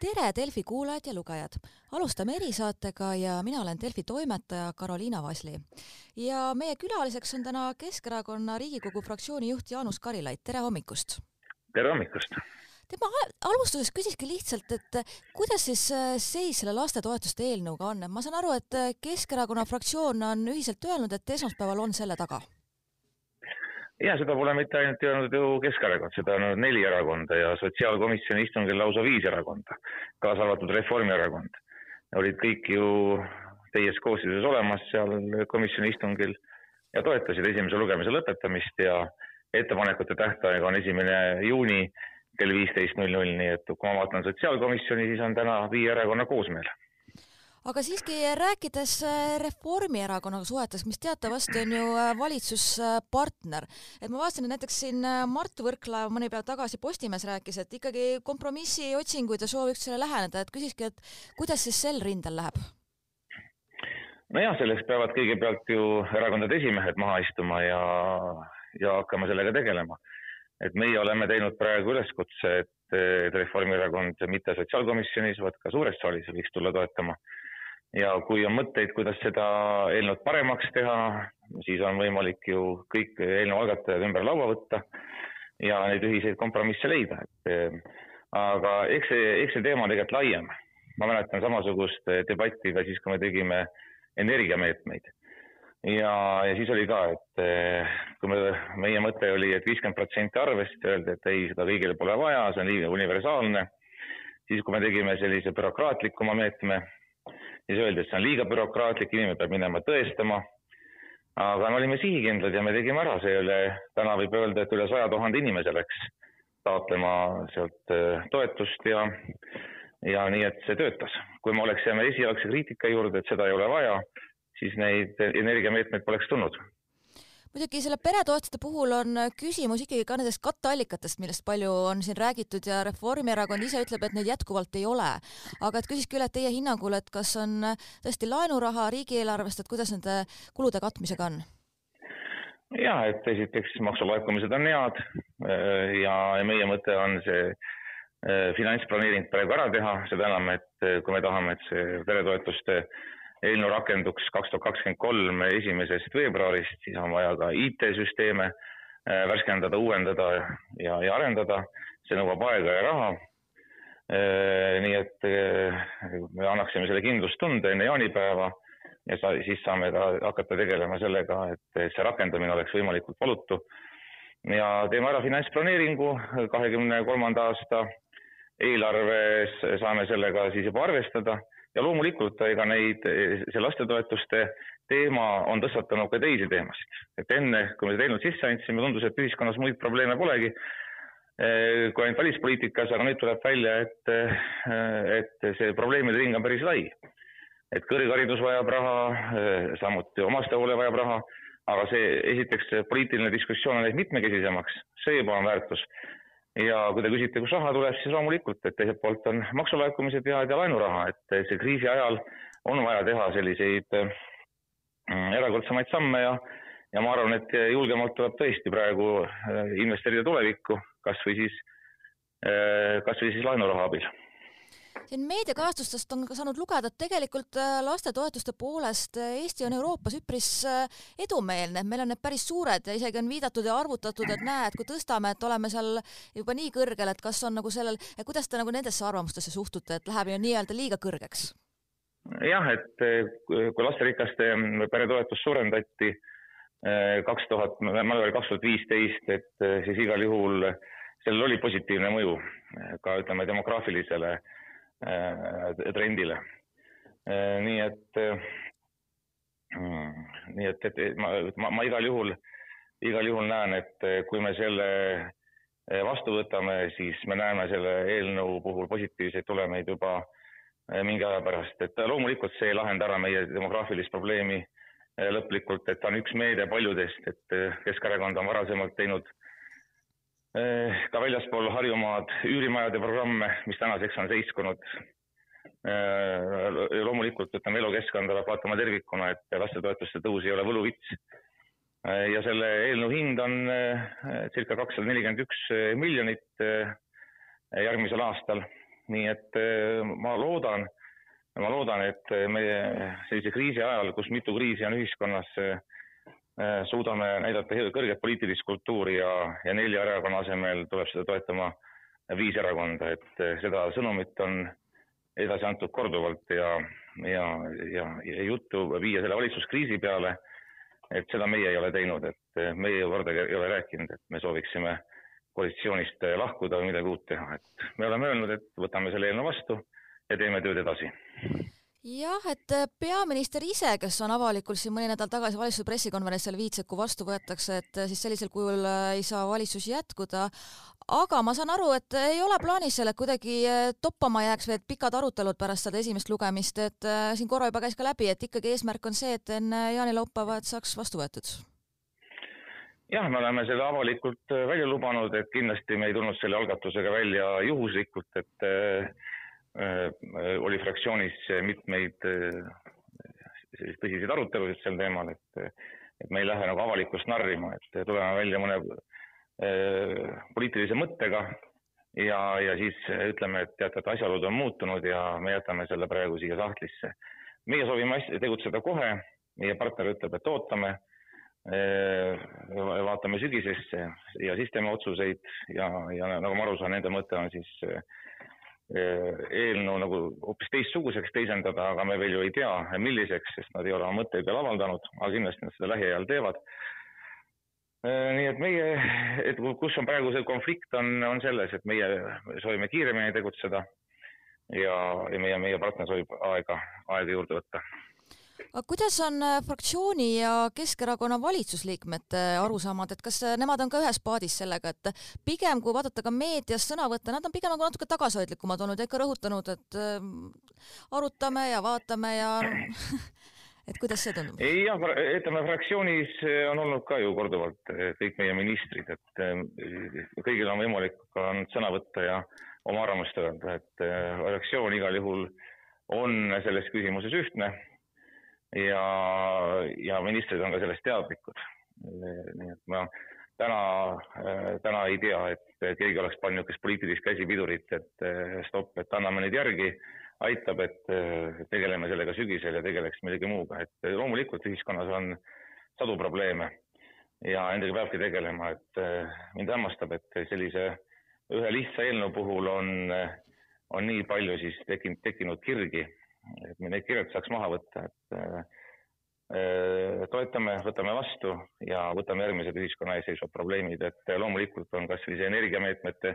tere, Delfi kuulajad ja lugejad! alustame erisaatega ja mina olen Delfi toimetaja Karoliina Vasli. ja meie külaliseks on täna Keskerakonna Riigikogu fraktsiooni juht Jaanus Karilaid, tere hommikust! tere hommikust! tema alustuseks küsiski lihtsalt, et kuidas siis äh, seis selle lastetoetuste eelnõuga on, ma saan aru, et Keskerakonna fraktsioon on ühiselt öelnud, et esmaspäeval on selle taga ja seda pole mitte ainult öelnud ju Keskerakond, seda on öelnud neli erakonda ja sotsiaalkomisjoni istungil lausa viis erakonda, kaasa arvatud Reformierakond. olid kõik ju täies koosseisus olemas seal komisjoni istungil ja toetasid esimese lugemise lõpetamist ja ettepanekute tähtaeg on esimene juuni kell viisteist null null, nii et kui ma vaatan sotsiaalkomisjoni, siis on täna viie erakonna koosmeel aga siiski rääkides äh, Reformierakonnaga suhetest, mis teatavasti on ju äh, valitsuspartner, et ma vaatasin, et näiteks siin äh, Mart Võrklaev mõni päev tagasi Postimees rääkis, et ikkagi kompromissi otsinguid ja sooviks selle läheneda, et küsiski, et kuidas siis sel rindel läheb? nojah, selleks peavad kõigepealt ju erakondade esimehed maha istuma ja, ja hakkama sellega tegelema. et meie oleme teinud praegu üleskutse, et, et Reformierakond mitte sotsiaalkomisjonis, vaid ka suures saalis võiks tulla toetama ja kui on mõtteid, kuidas seda eelnõud paremaks teha, siis on võimalik ju kõik eelnõu algatajad ümber laua võtta ja neid ühiseid kompromisse leida, et eh, aga eks see, eks see teema on tegelikult laiem. ma mäletan samasugust debatti ka siis, kui me tegime energiameetmeid. ja, ja siis oli ka, et eh, kui me, meie mõte oli et, et viiskümmend protsenti arvest, öeldi, et ei, seda kõigile pole vaja, see on liiga universaalne. siis, kui me tegime sellise bürokraatlikuma meetme siis öeldi, et see on liiga bürokraatlik, inimene peab minema tõestama. aga me olime sihikindlad ja me tegime ära selle, täna võib öelda, et üle saja tuhande inimese läks taotlema sealt äh, toetust ja, ja nii, et see töötas. kui me oleks jäänud esialgse kriitika juurde, et seda ei ole vaja, siis neid energiameetmeid poleks tulnud muidugi selle peretoetuste puhul on küsimus ikkagi ka nendest katteallikatest, millest palju on siin räägitud ja Reformierakond ise ütleb, et neid jätkuvalt ei ole. aga et küsiski üle teie hinnangul, et kas on tõesti laenuraha riigieelarvest, et kuidas nende kulude katmisega on? ja et esiteks maksulaekumised on head äh, ja meie mõte on see äh, finantsplaneering praegu ära teha, seda enam, et äh, kui me tahame, et see peretoetuste eelnõu rakenduks kaks tuhat kakskümmend kolm esimesest veebruarist, siis on vaja ka IT-süsteeme äh, värskendada, uuendada ja, ja arendada. see nõuab aega ja raha. Äh, nii et äh, me annaksime selle kindlustunde enne jaanipäeva ja sa, siis saame ka hakata tegelema sellega, et see rakendamine oleks võimalikult valutu. ja teeme ära finantsplaneeringu kahekümne kolmanda aasta eelarves saame sellega siis juba arvestada ja loomulikult ega neid, see lastetoetuste teema on tõstatanud ka teisi teemasid. et enne, kui me eelnõu sisse andsime, tundus, et ühiskonnas muid probleeme polegi eh, kui ainult välispoliitikas, aga nüüd tuleb välja, et, eh, et see probleemide ring on päris lai. et kõrgharidus vajab raha, eh, samuti omastehoole vajab raha, aga see, esiteks poliitiline diskussioon on läinud mitmekesisemaks, see juba on väärtus ja kui te küsite, kust raha tuleb, siis loomulikult, et teiselt poolt on maksulaekumised ja, ja laenuraha, et see kriisi ajal on vaja teha selliseid äh, erakordsemaid samme ja, ja ma arvan, et julgemalt tuleb tõesti praegu äh, investeerida tulevikku, kas või siis, äh, kas või siis laenuraha abil siin meediakajastustest on ka saanud lugeda, et tegelikult äh, lastetoetuste poolest äh, Eesti on Euroopas üpris äh, edumeelne, et meil on need päris suured ja isegi on viidatud ja arvutatud, et näe, et kui tõstame, et oleme seal juba nii kõrgel, et kas on nagu sellel, kuidas te nagu nendesse arvamustesse suhtute, et läheb ju nii-öelda liiga kõrgeks? jah, et kui lasterikaste peretoetust suurendati kaks tuhat, mälu oli kaks tuhat viisteist, et siis igal juhul sellel oli positiivne mõju ka ütleme demograafilisele Äh, trendile. Äh, nii et, äh, nii et, et ma, ma, ma igal juhul, igal juhul näen, et kui me selle vastu võtame, siis me näeme selle eelnõu puhul positiivseid tulemeid juba mingi aja pärast, et loomulikult see ei lahenda ära meie demograafilist probleemi lõplikult, et ta on üks meede paljudest, et Keskerakond on varasemalt teinud Eh, ka väljaspool Harjumaad üürimajade programme, mis tänaseks on seiskunud. Eh, loomulikult ütleme, elukeskkonda peab vaatama tervikuna, et lastetoetuste tõus ei ole võluvits. Eh, ja selle eelnõu hind on circa kakssada nelikümmend üks miljonit järgmisel aastal nii et ma loodan, ma loodan, et meie sellise kriisi ajal, kus mitu kriisi on ühiskonnas, suudame näidata kõrget poliitilist kultuuri ja, ja nelja erakonna asemel tuleb seda toetama viis erakonda, et seda sõnumit on edasi antud korduvalt ja, ja, ja, ja juttu viia selle valitsuskriisi peale, et seda meie ei ole teinud, et meie kordagi ei ole rääkinud, et me sooviksime koalitsioonist lahkuda või midagi uut teha, et me oleme öelnud, et võtame selle eelnõu vastu ja teeme tööd edasi jah, et äh, peaminister ise, kes on avalikult siin mõni nädal tagasi valitsuse pressikonverentsil viitas, et kui vastu võetakse, et äh, siis sellisel kujul äh, ei saa valitsus jätkuda. aga ma saan aru, et ei ole plaanis selle kuidagi toppama jääks veel pikad arutelud pärast seda esimest lugemist, et siin korra juba käis ka läbi, et ikkagi eesmärk on see, et enne jaanilaupäeva, et saaks vastu võetud jah, me oleme selle avalikult välja lubanud, et kindlasti me ei tulnud selle algatusega välja juhuslikult, et Äh, oli fraktsioonis mitmeid äh, selliseid tõsiseid arutelusid sel teemal, et, et me ei lähe nagu avalikkust narrima, et tuleme välja mõne äh, poliitilise mõttega ja, ja siis ütleme, et teate, et asjaolud on muutunud ja me jätame selle praegu siia sahtlisse. meie soovime tegutseda kohe, meie partner ütleb, et ootame, vaatame sügisesse ja siis teeme otsuseid ja, ja nagu ma aru saan, nende mõte on siis Eh, eelnõu nagu hoopis teistsuguseks teisendada, aga me veel ju ei tea, milliseks, sest nad ei ole oma mõtteid veel avaldanud, aga kindlasti nad seda lähiajal teevad. Nii et meie, et kus on praegu see konflikt, on, on selles, et meie soovime kiiremini tegutseda ja, ja meie, meie partner soovib aega, aega juurde võtta aga kuidas on äh, fraktsiooni ja Keskerakonna valitsusliikmete arusaamad, et kas äh, nemad on ka ühes paadis sellega, et pigem kui vaadata ka meedias sõnavõtte, nad on pigem nagu natuke tagasihoidlikumad olnud ja ikka rõhutanud, et äh, arutame ja vaatame ja et kuidas see tundub? jah, ütleme fraktsioonis on olnud ka ju korduvalt kõik meie ministrid, et kõigil on võimalik ka sõna võtta ja oma arvamust öelda, et fraktsioon igal juhul on selles küsimuses ühtne ja, ja ministrid on ka sellest teadlikud. nii et ma täna, täna ei tea, et keegi oleks pannud niisugust poliitilist käsipidurit, et stopp, et anname nüüd järgi, aitab, et tegeleme sellega sügisel ja tegeleks millegi muuga, et loomulikult ühiskonnas on sadu probleeme ja nendega peabki tegelema, et mind hämmastab, et sellise ühe lihtsa eelnõu puhul on, on nii palju siis tekkinud, tekkinud kirgi et me neid kirjeid saaks maha võtta, et äh, toetame, võtame vastu ja võtame järgmised ühiskonna ees seisvad probleemid, et loomulikult on kas sellise energiameetmete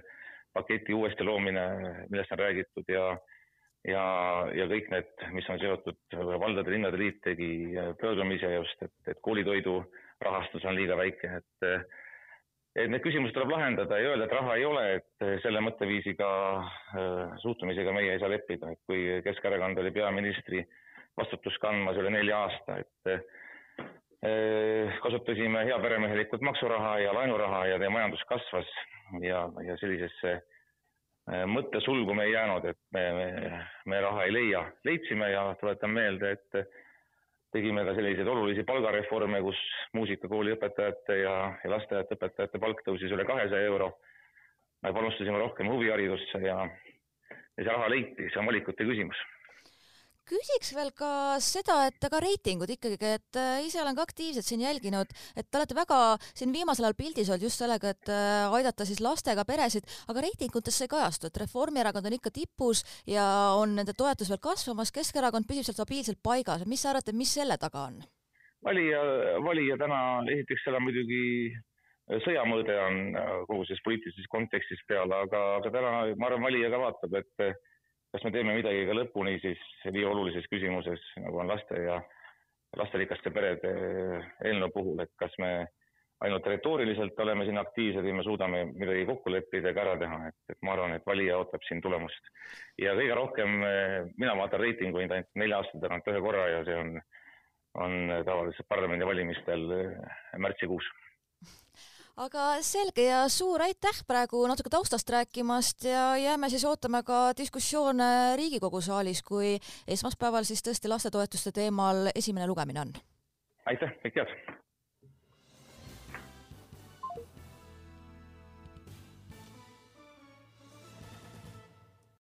paketi uuesti loomine, millest on räägitud ja ja, ja kõik need, mis on seotud, valdade-linnade liit tegi pöördumise just, et, et koolitoidu rahastus on liiga väike, et et need küsimused tuleb lahendada ja öelda, et raha ei ole, et selle mõtteviisiga, äh, suhtumisega meie ei saa leppida, et kui Keskerakond oli peaministri vastutust kandmas üle nelja aasta, et äh, kasutasime heaperemehelikult maksuraha ja laenuraha ja teie majandus kasvas ja, ja sellisesse mõttesulgu me ei jäänud, et me, me, me raha ei leia. leidsime ja tuletan meelde, et tegime ka selliseid olulisi palgareforme, kus muusikakooli õpetajate ja, ja lasteaiaõpetajate õpetajate palk tõusis üle kahesaja euro. me panustasime rohkem huviharidusse ja, ja see raha leiti, see on valikute küsimus küsiks veel ka seda, et ka reitingud ikkagi, et äh, ise olen ka aktiivselt siin jälginud, et te olete väga siin viimasel ajal pildis olnud just sellega, et äh, aidata siis lastega peresid, aga reitingutes see ei kajastu, et Reformierakond on ikka tipus ja on nende toetus veel kasvamas, Keskerakond püsib seal stabiilselt paigas, mis sa arvad, et mis selle taga on? valija, valija täna, esiteks seal on muidugi sõjamõõde on äh, kogu selles poliitilises kontekstis peal, aga, aga täna ma arvan, valija ka vaatab, et kas me teeme midagi ka lõpuni siis nii olulises küsimuses, nagu on laste ja lasterikaste perede eelnõu puhul, et kas me ainult retooriliselt oleme siin aktiivsed või me suudame midagi kokku leppida ja ka ära teha, et, et ma arvan, et valija ootab siin tulemust. ja kõige rohkem, mina vaatan reitinguid ainult nelja aasta tagant ühe korra ja see on, on tavaliselt parlamendivalimistel märtsikuus aga selge ja suur aitäh praegu natuke taustast rääkimast ja jääme siis ootama ka diskussioone Riigikogu saalis, kui esmaspäeval siis tõesti lastetoetuste teemal esimene lugemine on. aitäh, kõike head!